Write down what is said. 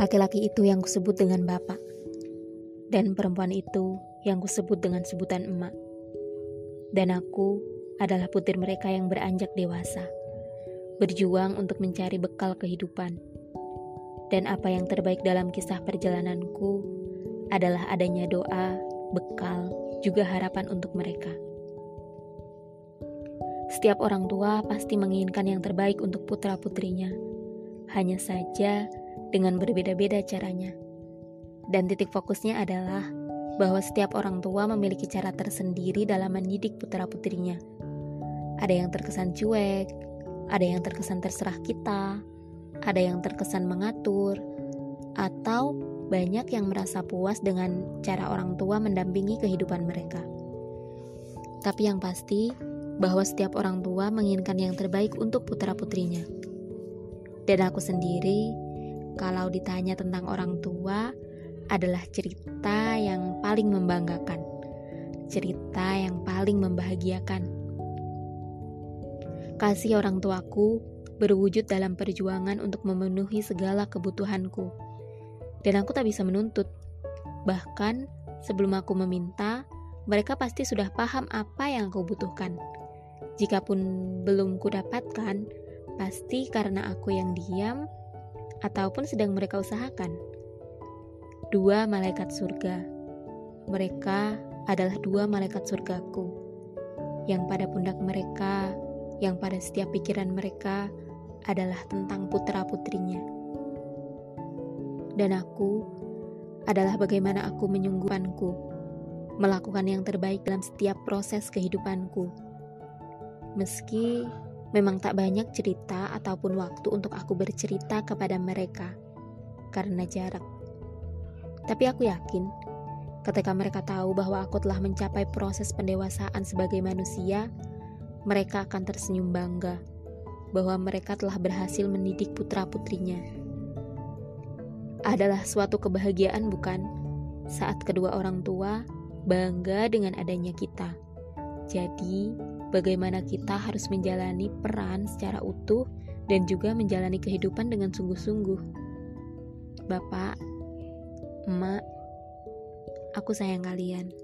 Laki-laki itu yang kusebut dengan bapak, dan perempuan itu yang kusebut dengan sebutan emak. Dan aku adalah putih mereka yang beranjak dewasa, berjuang untuk mencari bekal kehidupan. Dan apa yang terbaik dalam kisah perjalananku adalah adanya doa, bekal, juga harapan untuk mereka. Setiap orang tua pasti menginginkan yang terbaik untuk putra-putrinya. Hanya saja, dengan berbeda-beda caranya. Dan titik fokusnya adalah bahwa setiap orang tua memiliki cara tersendiri dalam mendidik putra-putrinya. Ada yang terkesan cuek, ada yang terkesan terserah kita, ada yang terkesan mengatur, atau banyak yang merasa puas dengan cara orang tua mendampingi kehidupan mereka. Tapi yang pasti, bahwa setiap orang tua menginginkan yang terbaik untuk putra-putrinya. Dan aku sendiri kalau ditanya tentang orang tua adalah cerita yang paling membanggakan, cerita yang paling membahagiakan. Kasih orang tuaku berwujud dalam perjuangan untuk memenuhi segala kebutuhanku, dan aku tak bisa menuntut. Bahkan sebelum aku meminta, mereka pasti sudah paham apa yang aku butuhkan. Jikapun belum kudapatkan, pasti karena aku yang diam ataupun sedang mereka usahakan. Dua malaikat surga. Mereka adalah dua malaikat surgaku. Yang pada pundak mereka, yang pada setiap pikiran mereka adalah tentang putra-putrinya. Dan aku adalah bagaimana aku menyungguhkanku, melakukan yang terbaik dalam setiap proses kehidupanku. Meski Memang tak banyak cerita ataupun waktu untuk aku bercerita kepada mereka karena jarak. Tapi aku yakin, ketika mereka tahu bahwa aku telah mencapai proses pendewasaan sebagai manusia, mereka akan tersenyum bangga bahwa mereka telah berhasil mendidik putra-putrinya. Adalah suatu kebahagiaan, bukan? Saat kedua orang tua bangga dengan adanya kita. Jadi, bagaimana kita harus menjalani peran secara utuh dan juga menjalani kehidupan dengan sungguh-sungguh. Bapak, Emak, aku sayang kalian.